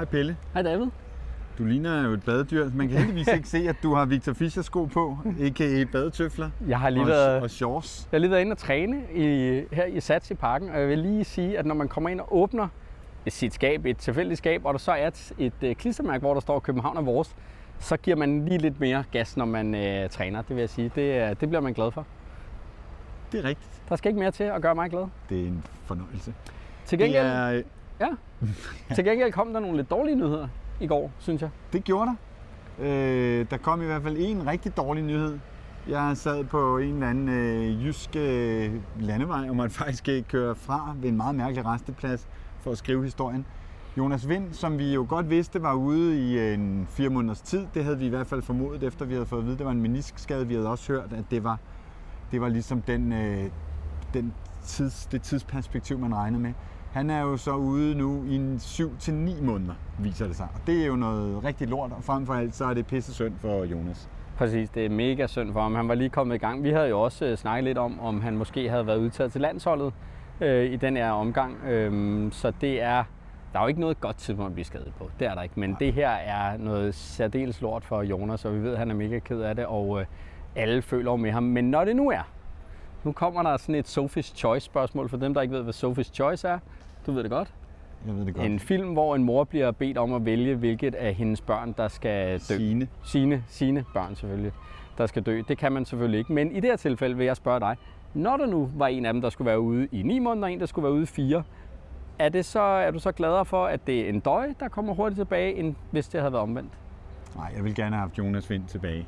Hej Pelle. Hej David. Du ligner jo et badedyr. Man kan heldigvis ikke se, at du har Victor Fischer sko på, a.k.a. badetøfler Jeg har lige og, været, og shorts. jeg har lige været inde og træne i, her i Sats i parken, og jeg vil lige sige, at når man kommer ind og åbner sit skab, et tilfældigt skab, og der så er et, et, et klistermærke, hvor der står København er vores, så giver man lige lidt mere gas, når man øh, træner, det vil jeg sige. Det, øh, det bliver man glad for. Det er rigtigt. Der skal ikke mere til at gøre mig glad. Det er en fornøjelse. Til Det, gengæld, er, ja, til gengæld kom der nogle lidt dårlige nyheder i går, synes jeg. det gjorde der. Øh, der kom i hvert fald en rigtig dårlig nyhed. Jeg sad på en eller anden øh, jysk øh, landevej, og måtte faktisk øh, køre fra ved en meget mærkelig resteplads for at skrive historien. Jonas Vind, som vi jo godt vidste var ude i øh, en fire måneders tid, det havde vi i hvert fald formodet, efter vi havde fået at vide, at det var en meniskskade. Vi havde også hørt, at det var, det var ligesom den, øh, den tids, det tidsperspektiv, man regnede med. Han er jo så ude nu i en 7-9 måneder, viser det sig. Og det er jo noget rigtig lort, og frem for alt så er det pisse synd for Jonas. Præcis, det er mega synd for ham. Han var lige kommet i gang. Vi havde jo også øh, snakket lidt om, om han måske havde været udtaget til landsholdet øh, i den her omgang. Øhm, så det er, der er jo ikke noget godt tidspunkt at blive skadet på. Det er der ikke. Men det her er noget særdeles lort for Jonas, og vi ved, at han er mega ked af det, og øh, alle føler med ham. Men når det nu er, nu kommer der sådan et Sophie's Choice spørgsmål for dem, der ikke ved, hvad Sophie's Choice er. Du ved det godt. Jeg ved det godt. En film, hvor en mor bliver bedt om at vælge, hvilket af hendes børn, der skal dø. Signe. Sine, sine børn selvfølgelig, der skal dø. Det kan man selvfølgelig ikke. Men i det her tilfælde vil jeg spørge dig, når der nu var en af dem, der skulle være ude i 9 måneder, og en, der skulle være ude i 4, er, det så, er du så gladere for, at det er en døj, der kommer hurtigt tilbage, end hvis det havde været omvendt? Nej, jeg vil gerne have haft Jonas Vind tilbage.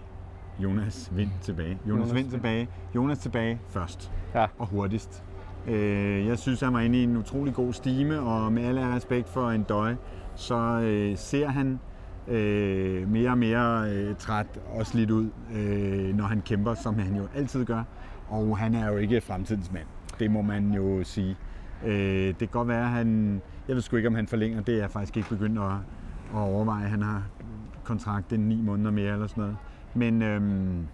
Jonas Vind tilbage. Jonas, Jonas Vind. tilbage. Jonas tilbage først. Ja. Og hurtigst. Øh, jeg synes, han var inde i en utrolig god stime, og med alle respekt for en døj, så øh, ser han øh, mere og mere øh, træt og slidt ud, øh, når han kæmper, som han jo altid gør. Og han er jo ikke fremtidens mand. Det må man jo sige. Øh, det kan godt være, at han... Jeg ved sgu ikke, om han forlænger. Det er jeg faktisk ikke begyndt at, at overveje. Han har kontrakt i ni måneder mere eller sådan noget. Men, øhm,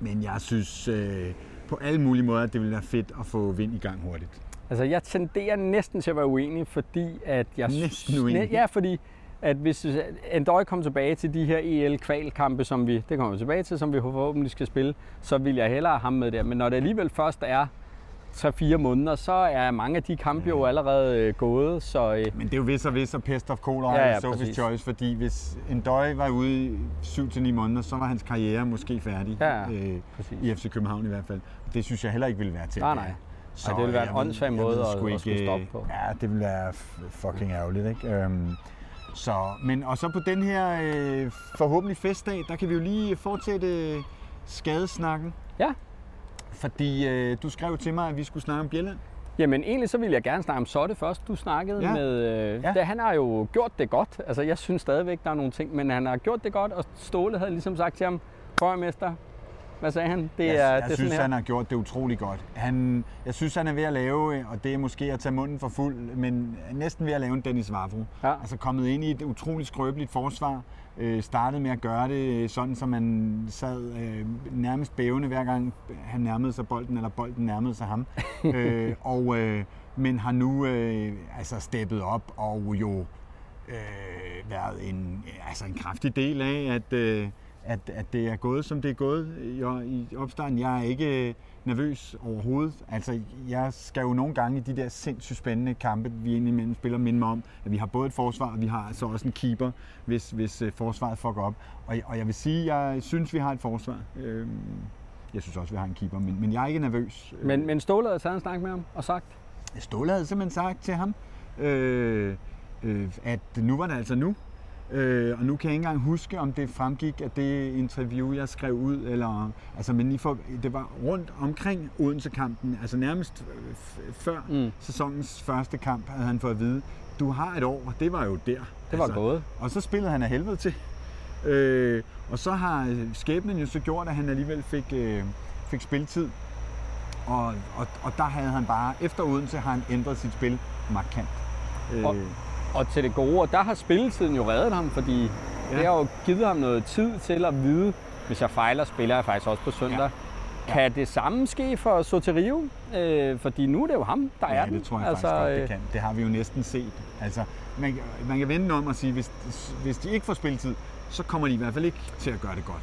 men jeg synes øh, på alle mulige måder, at det ville være fedt at få vind i gang hurtigt. Altså, jeg tenderer næsten til at være uenig, fordi at jeg... Næsten uenig? Ja, fordi at hvis Endøj kom tilbage til de her EL-kvalkampe, som vi, det kommer vi tilbage til, som vi forhåbentlig skal spille, så vil jeg hellere have ham med der. Men når det alligevel først er 3-4 måneder, så er mange af de kampe jo allerede øh, gået, så øh, Men det er jo vis og vis og pest of kolera Ja, ja, Sophie's. Choice, fordi hvis en døj var ude i 7-9 måneder, så var hans karriere måske færdig. Ja, øh, præcis. I FC København i hvert fald. Det synes jeg heller ikke ville være til. Nej, nej. Så det ville være en åndssvag måde at- sgu at skulle stoppe på. Ja, det ville være fucking ærgerligt, ikke? Øhm, så, men og så på den her øh, forhåbentlig festdag, der kan vi jo lige fortsætte øh, skadesnakken. ja. Fordi øh, du skrev til mig, at vi skulle snakke om Bjelland. Jamen egentlig så ville jeg gerne snakke om Sotte først. Du snakkede Ja. med... Øh, Ja. ja. Han har jo gjort det godt. Altså jeg synes stadigvæk, der er nogle ting, men han har gjort det godt, og Ståle havde ligesom sagt til ham, Mester, hvad sagde han? Det jeg, er, jeg det er synes, sådan han her. har gjort det utrolig godt. Han, jeg synes, han er ved at lave, øh, og det er måske at tage munden for fuld, men næsten ved at lave en Dennis Vafro. Ja. Altså kommet ind i et utroligt skrøbeligt forsvar. Øh, startede med at gøre det øh, sådan, så man sad øh, nærmest bævende hver gang han nærmede sig bolden, eller bolden nærmede sig ham. øh, og, øh, men har nu øh, altså steppet op og jo øh, været en, altså en kraftig del af, at, øh, at, at det er gået, som det er gået i, i opstarten. Jeg er ikke øh, nervøs overhovedet. Altså, jeg skal jo nogle gange i de der sindssygt spændende kampe, vi indimellem spiller, minde mig om, at vi har både et forsvar, og vi har altså også en keeper, hvis, hvis øh, forsvaret fucker op. Og, og jeg vil sige, jeg synes, vi har et forsvar. Øh, jeg synes også, vi har en keeper, men, men jeg er ikke nervøs. Men, men Ståle havde taget en snak med ham og sagt, Ståle havde simpelthen sagt til ham, øh, øh, at nu var det altså nu. Øh, og nu kan jeg ikke engang huske, om det fremgik af det interview, jeg skrev ud, eller altså, men lige for, det var rundt omkring Odense-kampen, altså nærmest øh, før Mm. sæsonens første kamp, havde han fået at vide, du har et år, og det var jo der. det var altså. gået. Og så spillede han af helvede til. Øh, og så har skæbnen jo så gjort, at han alligevel fik, øh, fik spilletid. Og, og, og der havde han bare, efter Odense har han ændret sit spil markant. Øh, Og- Og til det gode, og der har spilletiden jo reddet ham, fordi ja. det har jo givet ham noget tid til at vide, hvis jeg fejler, spiller jeg faktisk også på søndag. Kan det samme ske for Soterio? Øh, fordi nu er det jo ham, der ja, er den. det tror jeg altså, faktisk godt, det øh, kan. Det har vi jo næsten set. Altså, man, man kan vende om og sige, hvis, hvis de ikke får spilletid, så kommer de i hvert fald ikke til at gøre det godt.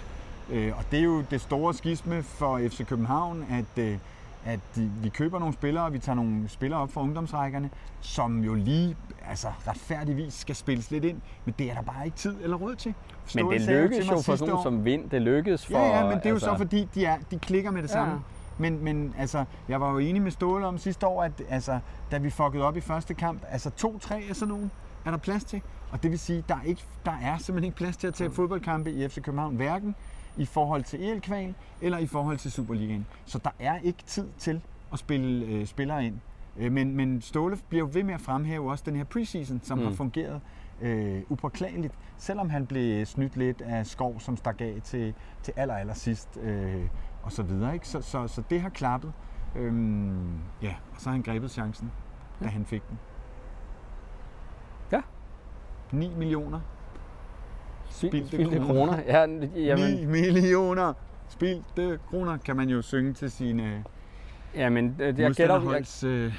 Øh, og det er jo det store skisme for FC København, at, øh, at de, vi køber nogle spillere, og vi tager nogle spillere op fra ungdomsrækkerne, som jo lige altså, retfærdigvis skal spilles lidt ind, men det er der bare ikke tid eller råd til. Men Ståle det sagde jo jo for sådan som vind. Det lykkes for... Ja, ja, men det er jo altså, så fordi, de, er, de klikker med det Ja. samme. Men, men altså, jeg var jo enig med Ståle om sidste år, at altså, da vi fuckede op i første kamp, altså to-tre af sådan nogen, er der plads til. Og det vil sige, der er, ikke, der er simpelthen ikke plads til at tage fodboldkampe i FC København, hverken i forhold til EL-kval eller i forhold til Superligaen. Så der er ikke tid til at spille øh, spillere ind. Øh, men, men Ståle bliver ved med at fremhæve også den her preseason, som mm. har fungeret øh, upåklageligt, selvom han blev snydt lidt af skov, som stak af til, til aller, aller sidst, øh, og så videre. Ikke? Så, så, så det har klappet. Øhm, ja, og så har han grebet chancen, da han fik den. Ja. 9 millioner. Spildte, spildte kroner. kroner. Ja, jamen, 9 millioner spildte kroner, kan man jo synge til sine jamen, øh, jeg gætter, jeg. Øh,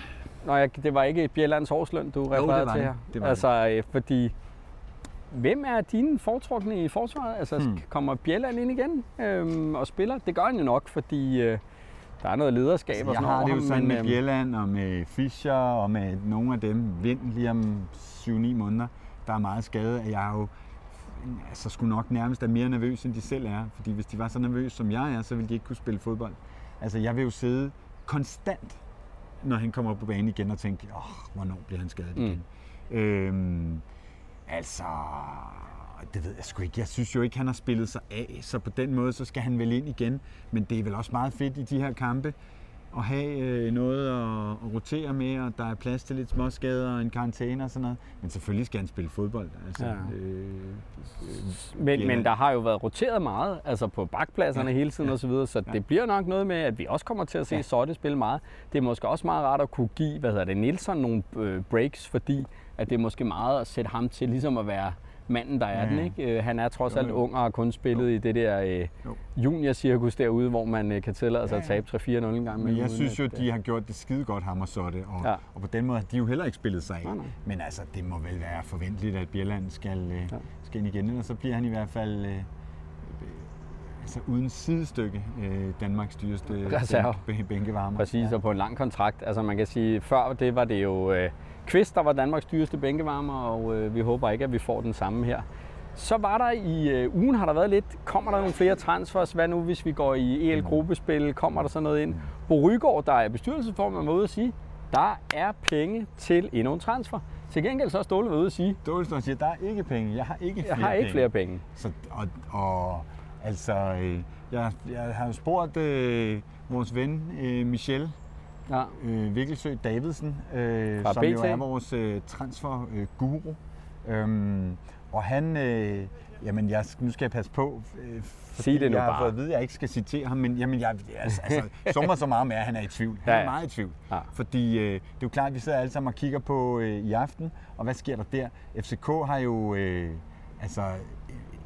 Nå, jeg, det var ikke Bjellands årsløn, du det refererede til det. her. Det var altså, øh, fordi... Hvem er dine foretrukne i forsvaret? Altså, Hmm. kommer Bjelland ind igen øhm, og spiller? Det gør han jo nok, fordi øh, der er noget lederskab og jeg sådan har over det jo ham, sådan med øhm, Bjelland og med Fischer og med nogle af dem, Vind lige om 7-9 måneder, der er meget skade, jeg er jo altså, skulle nok nærmest er mere nervøs, end de selv er. Fordi hvis de var så nervøse, som jeg er, så ville de ikke kunne spille fodbold. Altså, jeg vil jo sidde konstant, når han kommer på banen igen og tænke, åh, hvornår bliver han skadet igen? Mm. Øhm, altså, det ved jeg sgu ikke. Jeg synes jo ikke, han har spillet sig af, så på den måde, så skal han vel ind igen. Men det er vel også meget fedt i de her kampe, at have øh, noget at, at rotere med, og der er plads til lidt småskader og en karantæne og sådan noget. Men selvfølgelig skal han spille fodbold. Altså, Ja. øh, Men, men der har jo været roteret meget, altså på bakpladserne Ja, hele tiden ja, og så videre, så ja. det bliver nok noget med, at vi også kommer til at se ja. Sotte spille meget. Det er måske også meget rart at kunne give, hvad hedder det, Nielsen nogle øh, breaks, fordi at det er måske meget at sætte ham til ligesom at være manden, der er Ja, den, ja. ikke? Øh, Han er trods Jo, alt jo. ung og har kun spillet i det der øh, Jo. junior-cirkus derude, hvor man øh, kan tillade sig Ja, at ja. tabe 3-4-0 en gang. Men jeg synes jo, at, at de har gjort det skide godt, ham og Sotte, og, ja. Og på den måde har de jo heller ikke spillet sig af. Nej, nej. Men altså, det må vel være forventeligt, at Bjelland skal, øh, Ja. skal ind igen, og så bliver han i hvert fald øh, øh, altså uden sidestykke øh, Danmarks dyreste Reserve. bænk- bænkevarmer. Præcis, og på en lang kontrakt. Altså man kan sige, før det var det jo øh, Kvist, der var Danmarks dyreste bænkevarmer, og øh, vi håber ikke, at vi får den samme her. Så var der i øh, ugen, har der været lidt, kommer der nogle flere transfers? Hvad nu, hvis vi går i EL-gruppespil? Kommer der så noget ind? Bo Rygaard, der er bestyrelsesformand, var ude at sige, der er penge til endnu en transfer. Til gengæld så er Ståle ude at sige, Stålstrøm siger, der er ikke penge. Jeg har ikke flere jeg har ikke penge. flere penge. Så, og, og altså, øh, jeg, jeg har jo spurgt øh, vores ven øh, Michel Ja. øh, Vikkelsø Davidsen, øh, Fra som jo BT. er vores øh, transfer-guru. Øh, øhm, og han, øh, jamen jeg, nu skal jeg passe på, øh, Sig det nu jeg har bare. fået at vide, at jeg ikke skal citere ham, men jamen, jeg, altså, altså, summer så meget med, at han er i tvivl. Han Ja, er meget i tvivl. Ja. Fordi øh, det er jo klart, at vi sidder alle sammen og kigger på øh, i aften, og hvad sker der der? FCK har jo, øh, altså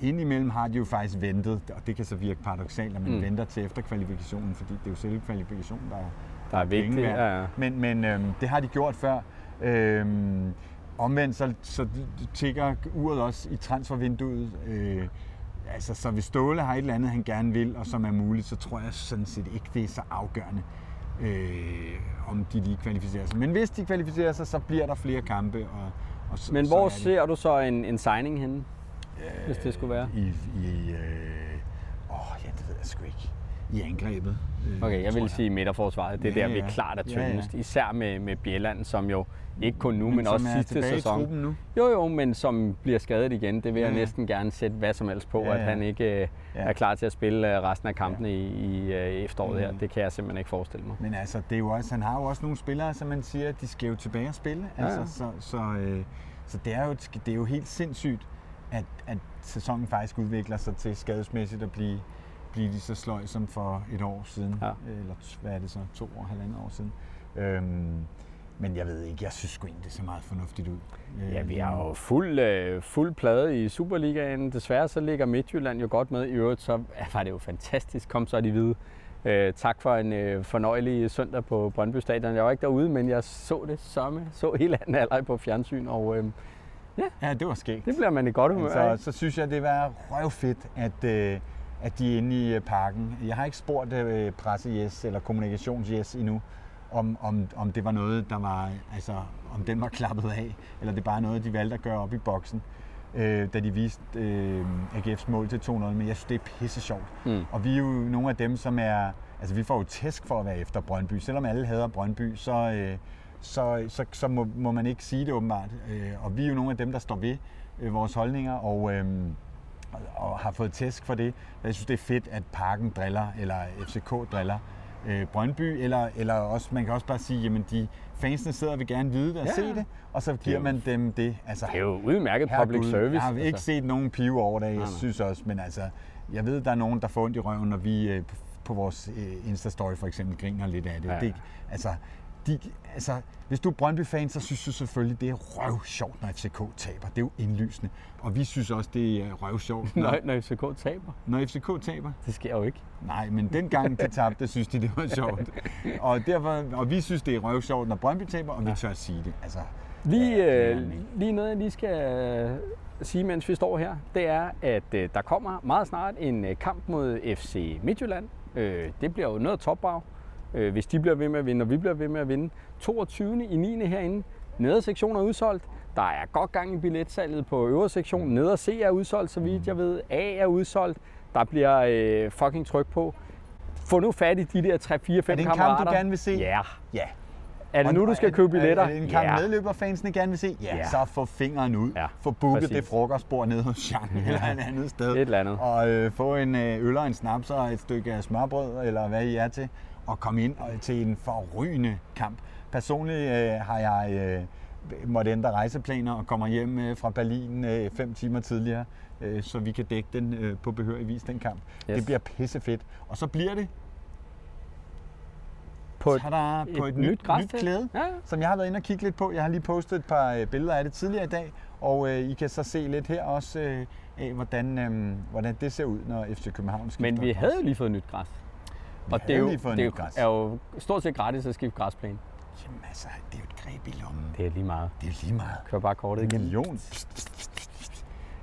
indimellem har de jo faktisk ventet, og det kan så virke paradoxalt, at man mm. Venter til efter kvalifikationen, fordi det er jo selve kvalifikationen, der er Der er værd. Ja, ja. Men, men øhm, det har de gjort før. Øhm, omvendt så, så tigger uret også i transfervinduet. Øh, altså, så hvis Ståle har et eller andet, han gerne vil, og som er muligt, så tror jeg sådan set ikke, det er så afgørende, øh, om de lige kvalificerer sig. Men hvis de kvalificerer sig, så bliver der flere kampe. Og, og så, Men så hvor det, ser du så en, en signing henne, hvis det skulle være? I, i øh, åh, ja, det ved jeg sgu ikke. I angrebet. øh, Okay, jeg vil sige midterforsvaret. Det er Ja, der, vi ja. klart er Ja, ja. tyndest. Især med, med Bjelland, som jo ikke kun nu, men, men også er sidste sæson. nu. Jo, jo, men som bliver skadet igen. Det vil Ja, jeg ja. næsten gerne sætte hvad som helst på, Ja, at ja. han ikke øh, Ja. er klar til at spille øh, resten af kampene i, i øh, efteråret her. Mm. Det kan jeg simpelthen ikke forestille mig. Men altså, det er jo også, han har jo også nogle spillere, som man siger, de skal jo tilbage og spille. Ja, Altså, ja. Så, så, øh, så det, er jo, et- det er jo helt sindssygt, at, at sæsonen faktisk udvikler sig til skadesmæssigt at blive, blive lige så sløj som for et år siden. Ja. Eller hvad er det så? To år, halvandet år siden. Øhm, men jeg ved ikke, jeg synes sgu egentlig, det ser meget fornuftigt ud. Ja, vi har jo fuld, øh, fuld plade i Superligaen. Desværre så ligger Midtjylland jo godt med. I øvrigt så var det jo fantastisk. Kom så de hvide Øh, tak for en øh, fornøjelig søndag på Brøndby Stadion. Jeg var ikke derude, men jeg så det samme. Så hele anden halvleg på fjernsyn, og øh, Ja, det var skægt. det bliver man i godt humør af. Altså, så synes jeg, det var røvfedt, at, øh, at de er inde i øh, parken. Jeg har ikke spurgt øh, presse-yes eller kommunikations-yes endnu, om, om, om det var noget, der var, altså, om den var klappet af, eller det er bare noget, de valgte at gøre op i boksen, øh, da de viste øh, AGF's mål til 2-0. Men jeg synes, det er pisse sjovt. Mm. Og vi er jo nogle af dem, som er... Altså, vi får jo tæsk for at være efter Brøndby. Selvom alle hader Brøndby, så, øh, så, så, så må, må man ikke sige det åbenbart. Øh, og vi er jo nogle af dem, der står ved øh, vores holdninger, og, øh, og, har fået tæsk for det. Jeg synes, det er fedt, at Parken driller, eller FCK driller øh, Brøndby, eller, eller også, man kan også bare sige, jamen de fansene sidder og vil gerne vide det og Ja. se det, og så giver jo- man dem det. Altså, Det er jo udmærket public Herregud, service. Jeg har ikke altså. set nogen pive over det, jeg nej. synes også, men altså, jeg ved, der er nogen, der får ondt i røven, når vi øh, på- vores øh, Insta-story for eksempel griner lidt af det. Ja. det altså, de, altså, hvis du er Brøndby-fan, så synes du selvfølgelig, det er røv sjovt, når FCK taber. Det er jo indlysende. Og vi synes også, det er røv sjovt, når, Når, når FCK taber. når FCK taber. Det sker jo ikke. Nej, men dengang de tabte, synes de, det var sjovt. Og, derfor, og vi synes, det er røv sjovt, når Brøndby taber, og vi tør at sige det. Altså, Lige, Ja, øh, den lige noget, jeg lige skal øh, sige, mens vi står her, det er, at øh, der kommer meget snart en øh, kamp mod FC Midtjylland. Øh, det bliver jo noget topbrag, øh, hvis de bliver ved med at vinde, og vi bliver ved med at vinde. 22. i 9. herinde. Nede sektion er udsolgt. Der er godt gang i billetsalget på øvre sektion. Nede C er udsolgt, så vidt jeg ved. A er udsolgt. Der bliver øh, fucking tryk på. Få nu fat i de der 3, 4, 5 er det en kammerater. kamp, du gerne vil se? Ja. Ja. Er det nu, du skal købe billetter? Er det en kamp, ja. medløberfansene gerne vil se? Ja, Ja. så få fingeren ud. Ja, få booket præcis. det frokostbord nede hos Jean eller et andet sted. Et eller andet. Og øh, få en øh, øl og en snaps og et stykke smørbrød, eller hvad I er til, og komme ind til en forrygende kamp. Personligt øh, har jeg øh, måtte ændre rejseplaner og kommer hjem øh, fra Berlin øh, fem timer tidligere, øh, så vi kan dække den øh, på behørig vis, den kamp. Yes. Det bliver pissefedt. Og så bliver det På et, tada, på et, nyt, nyt græstæppe. klæde Ja. som jeg har været inde og kigge lidt på. Jeg har lige postet et par øh, billeder af det tidligere i dag, og øh, I kan så se lidt her også øh, af, hvordan, øh, hvordan det ser ud, når FC København skifter Men vi havde jo lige fået nyt græs. Og det er jo, det er jo, er jo stort set gratis at skifte græsplæne. Jamen altså, det er jo et greb i lommen. Det er lige meget. Det er lige meget. Kør bare kortet En igen. million.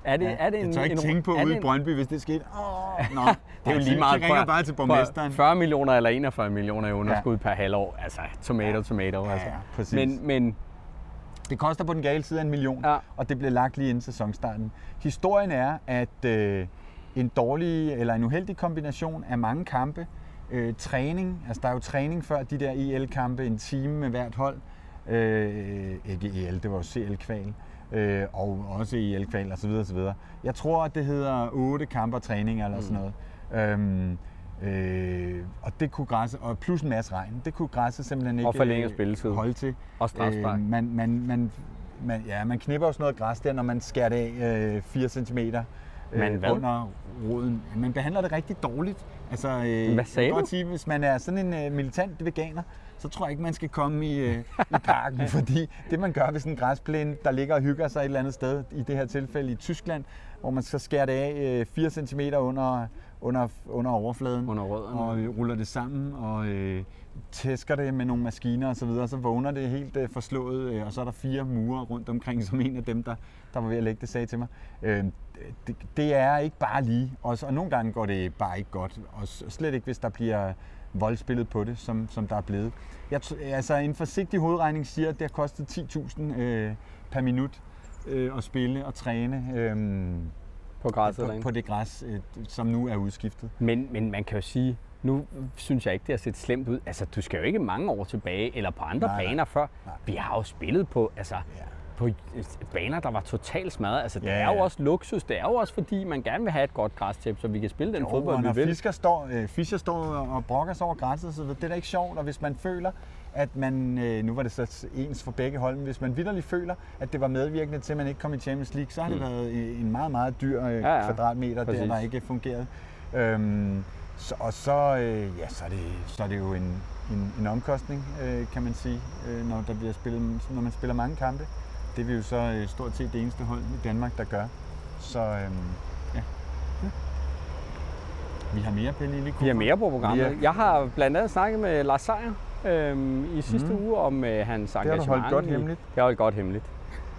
Er det, er det en, jeg tør ikke en, tænke på ude i en- Brøndby, hvis det skete. Oh, nå, Det er jo lige meget. De ringer bare til borgmesteren. 40 millioner eller 41 millioner i underskud ja. per halvår. Altså, tomato, tomato. Ja, altså. ja, præcis. Men, men Det koster på den gale side af en million, Ja. og det blev lagt lige inden sæsonstarten. Historien er, at øh, en dårlig eller en uheldig kombination af mange kampe, øh, træning, altså der er jo træning før de der EL-kampe, en time med hvert hold, øh, ikke EL, det var jo CL-kval, øh, og også EL-kval osv. osv. Jeg tror, at det hedder 8 kampe og træning eller sådan noget. Øhm, Øh, og det kunne græsset, og plus en masse regn, det kunne græsset simpelthen ikke Og forlænget øh, spilletid. holde til. Og strafspark. Øh, man, man, man, man, ja, man knipper jo sådan noget græs der, når man skærer det af øh, 4 cm Men hvad? under roden. Man behandler det rigtig dårligt. Altså, øh, Hvad jeg sagde kan godt du? sige, hvis man er sådan en øh, militant veganer, så tror jeg ikke, man skal komme i, øh, i parken, fordi det man gør ved sådan en græsplæne, der ligger og hygger sig et eller andet sted, i det her tilfælde i Tyskland, hvor man skal skære det af øh, 4 cm under, under, under overfladen, Under rødderne. og øh, ruller det sammen, og øh, tæsker det med nogle maskiner osv., så, videre, så vågner det helt øh, forslået, øh, og så er der fire mure rundt omkring, som en af dem, der, der var ved at lægge det, sagde til mig. Øh, det, det er ikke bare lige, og, og nogle gange går det bare ikke godt, og slet ikke, hvis der bliver voldspillet på det, som, som der er blevet. Jeg, altså, en forsigtig hovedregning siger, at det har kostet 10.000 øh, per minut øh, at spille og træne øh, på græsset på, på det græs, øh, som nu er udskiftet. Men, men man kan jo sige, nu synes jeg ikke, det har set slemt ud. Altså, du skal jo ikke mange år tilbage, eller på andre Nej, nej. baner før. Nej. Vi har jo spillet på, altså, Ja. På baner, der var totalt smadret. Altså, det Ja, er jo også luksus. Det er jo også fordi, man gerne vil have et godt græstæppe, så vi kan spille den Jo, fodbold, vi vil. Fischer står, øh, Fischer står og brokker sig over græsset, så det er da ikke sjovt, og hvis man føler, at man, øh, nu var det så ens for begge hold, men hvis man vidderligt føler, at det var medvirkende til, at man ikke kom i Champions League, så har det Mm. været øh, en meget, meget dyr øh, Ja, ja. kvadratmeter, der, Præcis. der ikke fungerede. Øhm, så, og så, øh, ja, så, er det, så er det jo en, en, en omkostning, øh, kan man sige, øh, når, der bliver spillet, når man spiller mange kampe. Det er vi jo så øh, stort set det eneste hold i Danmark, der gør. Så øhm, ja. Vi har mere, Pelle Lille Vi har mere på programmet. Ja. Jeg har blandt andet snakket med Lars Seier øhm, i sidste Mm. uge om øh, hans har du engagement. holdt godt i- hemmeligt. Det har holdt godt hemmeligt.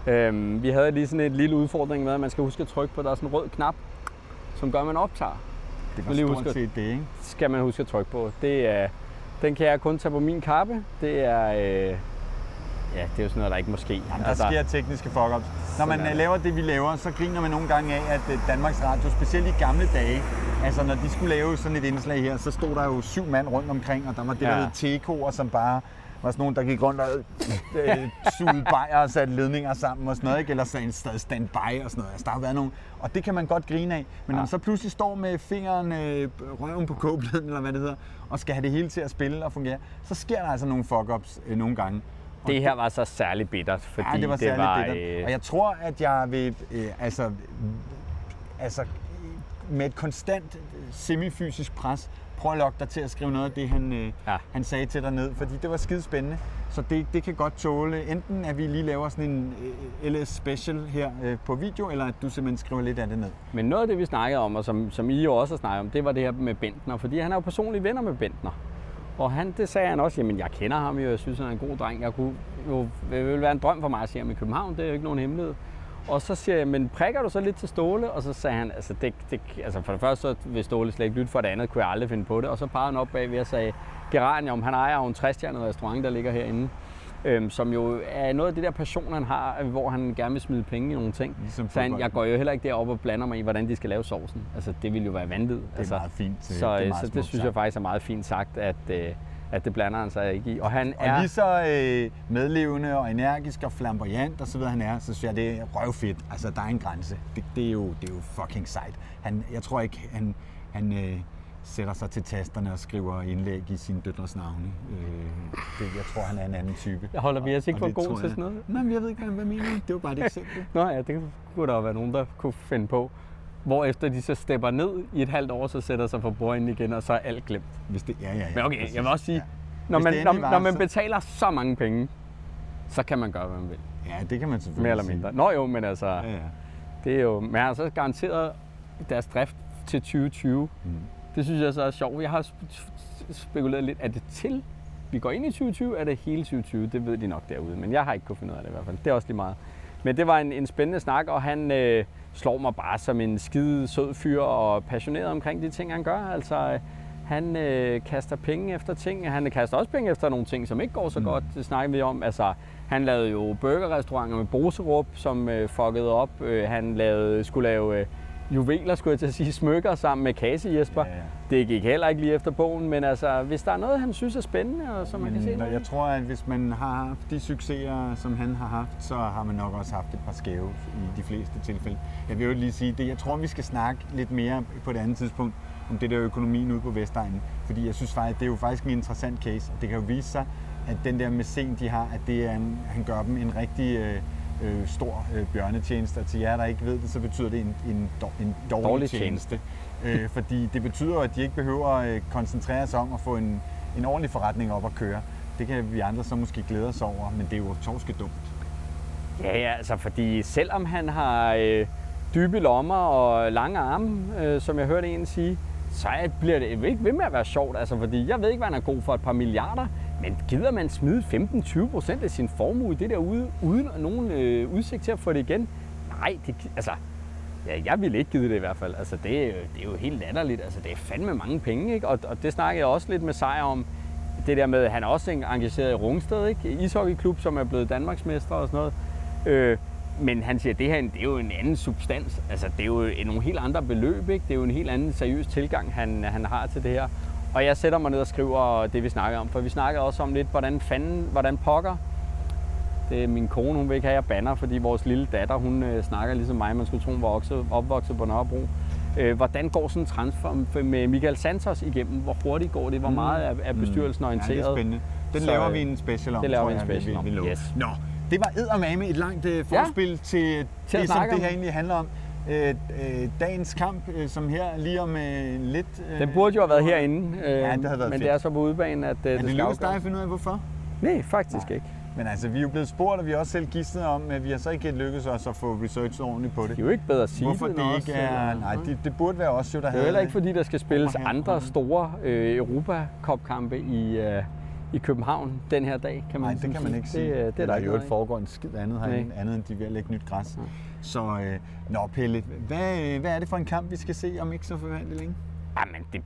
Øhm, vi havde lige sådan en lille udfordring med, at man skal huske at trykke på, der er sådan en rød knap, som gør, at man optager. Det var lige stort huske set det, ikke? skal man huske at trykke på. Det er, den kan jeg kun tage på min kappe. Det er, øh, ja, det er jo sådan noget, der ikke må ske. Jamen, der sker tekniske fuck-ups. Når man øh, laver det, vi laver, så griner man nogle gange af, at øh, Danmarks Radio, specielt i gamle dage, altså når de skulle lave sådan et indslag her, så stod der jo syv mand rundt omkring, og der var det, der Ja. hed tekoer, som bare var sådan nogle, der gik rundt og øh, sugede bajer og satte ledninger sammen og sådan noget, ikke? eller sagde stadig standby og sådan noget. Altså, der har været nogle, og det kan man godt grine af. Men når Ja. man så pludselig står med fingeren, øh, røven på kogepladen, eller hvad det hedder, og skal have det hele til at spille og fungere, så sker der altså nogle fuck-ups øh, nogle gange. Det her var så særligt bittert, fordi Ja, det var særligt var, bittert. øh, Og jeg tror, at jeg vil, øh, altså, altså, med et konstant øh, semifysisk pres, prøve at lokke dig til at skrive noget af det, han, øh, Ja. han sagde til dig ned, fordi det var skide spændende. Så det, det kan godt tåle, enten at vi lige laver sådan en øh, LS special her øh, på video, eller at du simpelthen skriver lidt af det ned. Men noget af det, vi snakkede om, og som, som I jo også har snakket om, det var det her med Bentner, fordi han er jo personlige venner med Bentner. Og han, det sagde han også, jamen jeg kender ham jo, jeg synes han er en god dreng. Jeg kunne jo, det ville være en drøm for mig at se ham i København, det er jo ikke nogen hemmelighed. Og så siger jeg, men prikker du så lidt til Ståle? Og så sagde han, altså, det, det, altså for det første så vil Ståle slet ikke lytte, for det andet kunne jeg aldrig finde på det. Og så pegede han op bagved og sagde, Geranium, han ejer jo en 60 restaurant, der ligger herinde. Øhm, som jo er noget af det der passion, han har, hvor han gerne vil smide penge i nogle ting. Ligesom Så han, jeg går jo heller ikke derop og blander mig i, hvordan de skal lave sovsen. Altså, det ville jo være vanvittigt. Det er altså, meget fint. øh, så det, er det, meget så det synes sagt. jeg faktisk er meget fint sagt, at, øh, at det blander han sig ikke i. Og han Og er... lige så øh, medlevende og energisk og flamboyant og så videre han er, så synes jeg, det er røvfedt. Altså, der er en grænse. Det, det, er, jo, det er jo fucking sejt. Han, jeg tror ikke, han, han øh, sætter sig til tasterne og skriver indlæg i sine døtres navne. Øh, det, jeg tror, han er en anden type. Jeg holder vi os ikke for tror til jeg- sådan noget? Nej, men jeg ved ikke, hvad hvad mener? Det var bare et eksempel. Nå ja, det kunne der jo være nogen, der kunne finde på. Hvor efter de så stepper ned i et halvt år, så sætter sig for bordenden igen, og så er alt glemt. Hvis det, ja, ja, ja, Men okay, præcis. jeg vil også sige, Ja. når man, når, var, når man så- betaler så mange penge, så kan man gøre, hvad man vil. Ja, det kan man selvfølgelig Mere eller sige. mindre. Nå jo, men altså, Ja, ja. det er jo... Men så garanteret deres drift til 2020. Mm. Det synes jeg så er sjovt. Jeg har sp- spekuleret lidt, er det til vi går ind i 2020, er det hele 2020? Det ved de nok derude, men jeg har ikke kunnet finde ud af det i hvert fald. Det er også lige meget. Men det var en, en spændende snak, og han øh, slår mig bare som en skide sød fyr og passioneret omkring de ting, han gør. Altså, øh, han øh, kaster penge efter ting. Han kaster også penge efter nogle ting, som ikke går så Mm. godt. Det snakker vi om. Altså, han lavede jo burgerrestauranter med Boserup, som øh, fuckede op. Øh, han lavede, skulle lave øh, juveler, skulle jeg til at sige, smykker sammen med Kasi Jesper. Ja, ja. Det gik heller ikke lige efter bogen, men altså, hvis der er noget, han synes er spændende, og som man kan se noget jeg tror, at hvis man har haft de succeser, som han har haft, så har man nok også haft et par skæve i de fleste tilfælde. Jeg vil jo lige sige, det, jeg tror, vi skal snakke lidt mere på et andet tidspunkt om det der økonomien ude på Vestegnen. Fordi jeg synes faktisk, det er jo faktisk en interessant case, og det kan jo vise sig, at den der mæcen, de har, at det er en, han gør dem en rigtig øh, øh, stor øh, bjørnetjeneste. Og til jer, der ikke ved det, så betyder det en, en, en dårlig, Dårlig tjeneste. øh, fordi det betyder at de ikke behøver at øh, koncentrere sig om at få en, en ordentlig forretning op at køre. Det kan vi andre så måske glæde os over, men det er jo torske dumt. Ja, ja, altså fordi selvom han har øh, dybe lommer og lange arme, øh, som jeg hørte en sige, så er- bliver det ikke ved med at være sjovt. Altså fordi jeg ved ikke, hvad han er god for et par milliarder, men gider man smide 15-20 procent af sin formue i det derude, uden nogen øh, udsigt til at få det igen? Nej, det, altså, ja, jeg ville ikke give det i hvert fald. Altså det, øh, det er jo helt latterligt. Altså det er fandme mange penge, ikke? Og, og det snakkede jeg også lidt med Sejr om. Det der med, at han er også engageret i Rungsted, ikke? Ishockeyklub, som er blevet Danmarksmester og sådan noget. Øh, men han siger, at det her det er jo en anden substans. Altså, det er jo nogle helt andre beløb. Ikke? Det er jo en helt anden seriøs tilgang, han, han har til det her. Og jeg sætter mig ned og skriver det, vi snakker om. For vi snakkede også om lidt, hvordan fanden, hvordan pokker. Det er min kone, hun vil ikke have, at jeg banner, fordi vores lille datter, hun øh, snakker ligesom mig. Man skulle tro, hun var opvokset, opvokset på Nørrebro. Øh, hvordan går sådan en transfer med Michael Santos igennem? Hvor hurtigt går det? Hvor meget er, er bestyrelsen Mm. Ja, orienteret? det er spændende. Den Så, laver øh, vi en special om, det laver vi en jeg, special vi, om. vi, vi lover. Yes. Nå, det var eddermame et langt øh, forspil ja. til, Til det, som det om. her egentlig handler om. Øh, øh, dagens kamp, øh, som her lige om øh, lidt... Øh, Den burde jo have været herinde, øh, Ja, det havde været men fedt. det er så på udbanen, at øh, Er det skal lykkedes dig at finde ud af, hvorfor? Nej, faktisk Nej. ikke. Men altså, vi er jo blevet spurgt, og vi har også selv gidsnet om, at vi har så ikke lykkedes os at få researchet ordentligt på det. Det er jo ikke bedre at sige Hvorfor det, det ikke er... eller- Nej, det, det burde være os jo, der Det er heller ikke, fordi der skal spilles her. andre store øh, Europa-Cup-kampe i, øh, i København den her dag, kan man Nej, det kan man ikke sige. Det, øh, det er der ikke jo af. foregår en skid andet herinde, andet end de at lægge nyt græs. Nej. Så, øh, nå Pelle, hvad, øh, hvad er det for en kamp, vi skal se om ikke så forventeligt længe? Jamen, det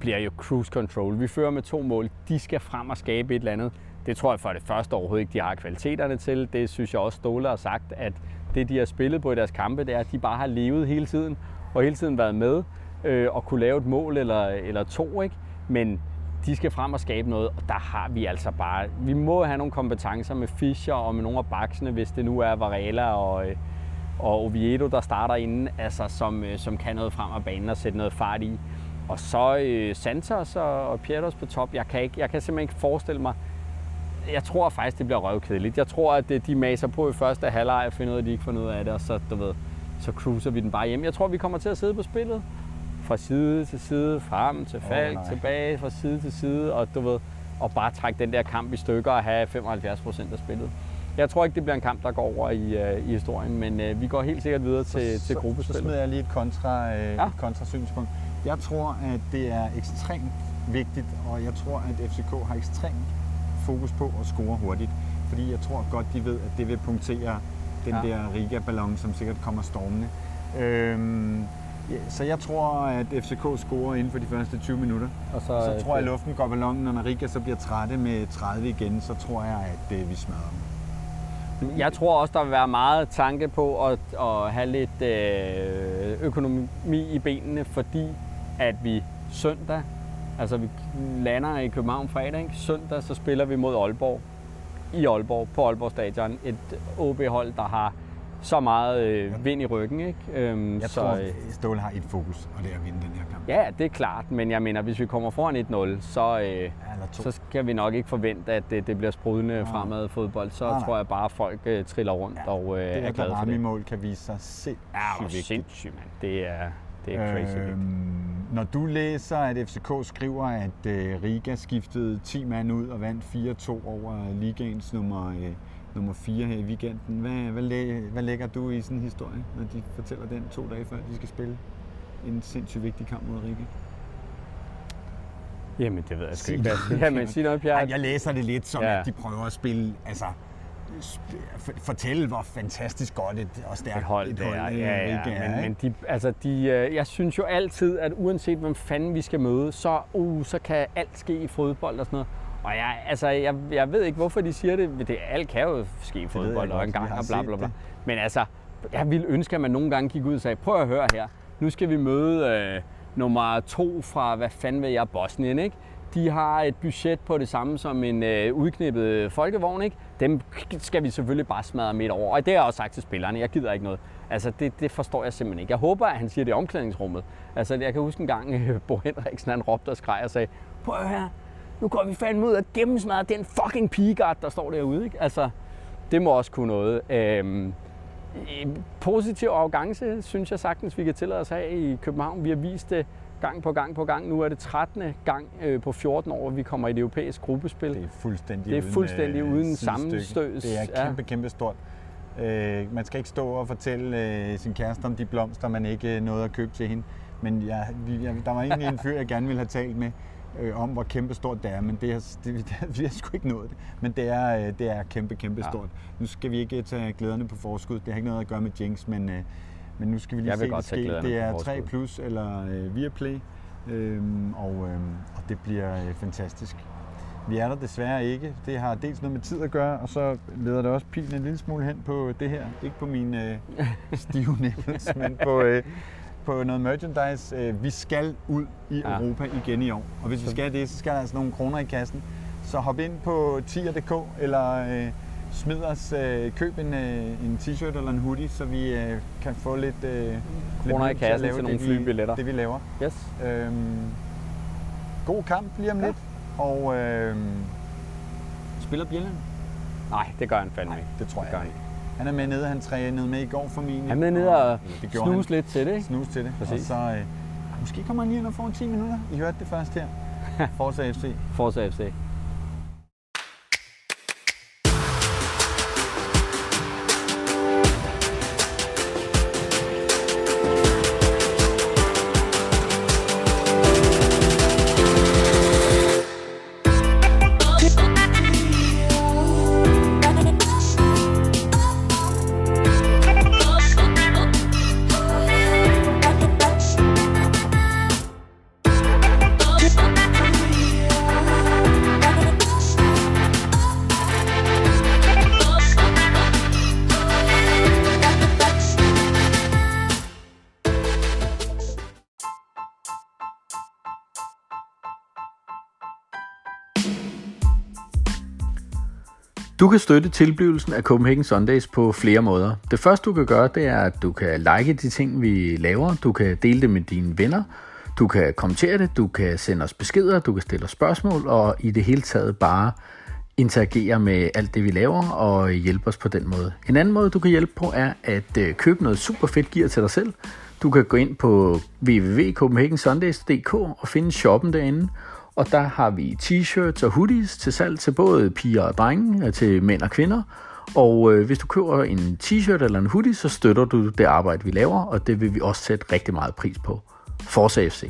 bliver jo cruise control. Vi fører med to mål. De skal frem og skabe et eller andet. Det tror jeg for det første overhovedet ikke, de har kvaliteterne til. Det synes jeg også, Ståle har sagt, at det, de har spillet på i deres kampe, det er, at de bare har levet hele tiden, og hele tiden været med øh, og kunne lave et mål eller, eller to. Ikke? Men de skal frem og skabe noget, og der har vi altså bare... Vi må have nogle kompetencer med Fischer og med nogle af baksene, hvis det nu er Varela og, øh, og Oviedo, der starter inden, altså, som, øh, som kan noget frem af banen og sætte noget fart i. Og så øh, Santos og, og Pietros på top. Jeg kan, ikke, jeg kan simpelthen ikke forestille mig... Jeg tror faktisk, det bliver røvkedeligt. Jeg tror, at det, de maser på i første halvleg og finder ud af, at de ikke får noget af det, og så, du ved, så cruiser vi den bare hjem. Jeg tror, vi kommer til at sidde på spillet fra side til side, frem til nej. oh, tilbage fra side til side, og du ved, og bare trække den der kamp i stykker og have 75 procent af spillet. Jeg tror ikke, det bliver en kamp, der går over i, øh, i historien, men øh, vi går helt sikkert videre til, til så, så gruppespillet. smider jeg lige et, kontra, øh, Ja. et kontrasynspunkt. Jeg tror, at det er ekstremt vigtigt, og jeg tror, at FCK har ekstremt fokus på at score hurtigt. Fordi jeg tror godt, de ved, at det vil punktere den Ja. der Riga-ballon, som sikkert kommer stormende. Øhm, så jeg tror, at FCK scorer inden for de første 20 minutter. Og så, Så øh, tror jeg, at luften går ballonen, og når Riga så bliver trætte med 30 igen, så tror jeg, at øh, vi smadrer dem. Jeg tror også, der vil være meget tanke på at, at have lidt øh, økonomi i benene, fordi at vi søndag, altså vi lander i København fredag, ikke? søndag så spiller vi mod Aalborg i Aalborg, på Aalborg Stadion. Et OB-hold, der har så meget øh, vind i ryggen. Ikke? Øhm, Jeg så, tror, øh, Ståle har et fokus, og det er at vinde den her kamp. Ja, det er klart, men jeg mener, hvis vi kommer foran 1-0, så, øh, så skal vi nok ikke forvente, at det, det bliver sprudende fremad fodbold. Så nej. tror jeg bare, at folk øh, triller rundt Ja, og øh, det er glade for det. mål kan vise sig sindssygt Ja, vigtigt. sindssygt, mand. Det er, det er crazy. Øh, når du læser, at FCK skriver, at øh, Riga skiftede 10 mand ud og vandt 4-2 over ligaens nummer, øh, nummer 4 her i weekenden, hvad, hvad, læ- hvad lægger du i sådan en historie, når de fortæller den to dage før, de skal spille en sindssygt vigtig kamp mod Riga? Jamen, det ved jeg sgu ikke. Jamen, sig noget, Pierre. jeg læser det lidt som, Ja. ja. at de prøver at spille, altså fortælle, hvor fantastisk godt et, og stærkt et hold, det er. øh, Ja, ja, er, men, men de, altså de, øh, jeg synes jo altid, at uanset hvem fanden vi skal møde, så, uh, så kan alt ske i fodbold og sådan noget. Og jeg, altså, jeg, jeg ved ikke, hvorfor de siger det. det alt kan jo ske i fodbold og en gang og bla bla bla. Men altså, jeg ville ønske, at man nogle gange gik ud og sagde, prøv at høre her, nu skal vi møde øh, nummer to fra, hvad fanden ved jeg, Bosnien, ikke? De har et budget på det samme som en øh, udknippet folkevogn, ikke? Dem skal vi selvfølgelig bare smadre midt over. Og det har jeg også sagt til spillerne, jeg gider ikke noget. Altså, det, det forstår jeg simpelthen ikke. Jeg håber, at han siger det i omklædningsrummet. Altså, jeg kan huske en gang, øh, Bo Henriksen, han råbte og skreg og sagde, prøv at høre her, nu går vi fandme ud og gennemsmadrer den fucking pigard, der står derude, ikke? Altså, det må også kunne noget. Øhm, øh, positiv arrogance, synes jeg sagtens, vi kan tillade os have i København. Vi har vist det gang på gang på gang. Nu er det 13. gang øh, på 14 år, at vi kommer i det europæiske gruppespil. Det er fuldstændig Det er uden, fuldstændig øh, uden sidestykke. sammenstøds. Det er Ja. kæmpe, kæmpe stort. Øh, man skal ikke stå og fortælle øh, sin kæreste om de blomster, man ikke øh, nåede at købe til hende. Men jeg, jeg, der var egentlig en fyr, jeg gerne ville have talt med øh, om, hvor kæmpe stort det er, men det er, det, vi har sgu ikke nået det. Men det er, øh, det er kæmpe, kæmpe Ja. stort. Nu skal vi ikke tage glæderne på forskud. Det har ikke noget at gøre med Jinx, men, øh, men nu skal vi lige Jeg se det ske. Det er 3 forskud. plus eller øh, Viaplay, øhm, og, øhm, og det bliver øh, fantastisk. Vi er der desværre ikke. Det har dels noget med tid at gøre, og så leder det også pilen en lille smule hen på det her. Ikke på min øh, stive nipples, men på, øh, på noget merchandise. Øh, vi skal ud i Ja. Europa igen i år. Og hvis vi skal det, så skal der altså nogle kroner i kassen. Så hop ind på tier.dk eller øh, smid os, øh, køb en, øh, en t-shirt eller en hoodie, så vi øh, kan få lidt, øh, lidt Kroner i hjælp at kassen lave til nogle det, vi- flybilletter. Det vi laver. Yes. Øhm, god kamp lige om Ja. lidt. Og øhm, spiller Bjelland? Nej, det gør han fandme ikke. det tror Det jeg ikke. Han er med nede, han trænede med i går formentlig. Han er med nede og gjorde snuse lidt til det, ikke? Snus til det. Præcis. Og så, øh, måske kommer han lige ind og får 10 minutter. I hørte det først her. Forza FC. Forza FC. Du kan støtte tilblivelsen af Copenhagen Sundays på flere måder. Det første du kan gøre, det er, at du kan like de ting, vi laver. Du kan dele det med dine venner. Du kan kommentere det, du kan sende os beskeder, du kan stille os spørgsmål, og i det hele taget bare interagere med alt det, vi laver, og hjælpe os på den måde. En anden måde, du kan hjælpe på, er at øh, købe noget super fedt gear til dig selv. Du kan gå ind på www.copenhagensundays.dk og finde shoppen derinde, og der har vi t-shirts og hoodies til salg til både piger og drenge, øh, til mænd og kvinder. Og øh, hvis du køber en t-shirt eller en hoodie, så støtter du det arbejde, vi laver, og det vil vi også sætte rigtig meget pris på. Forza FC.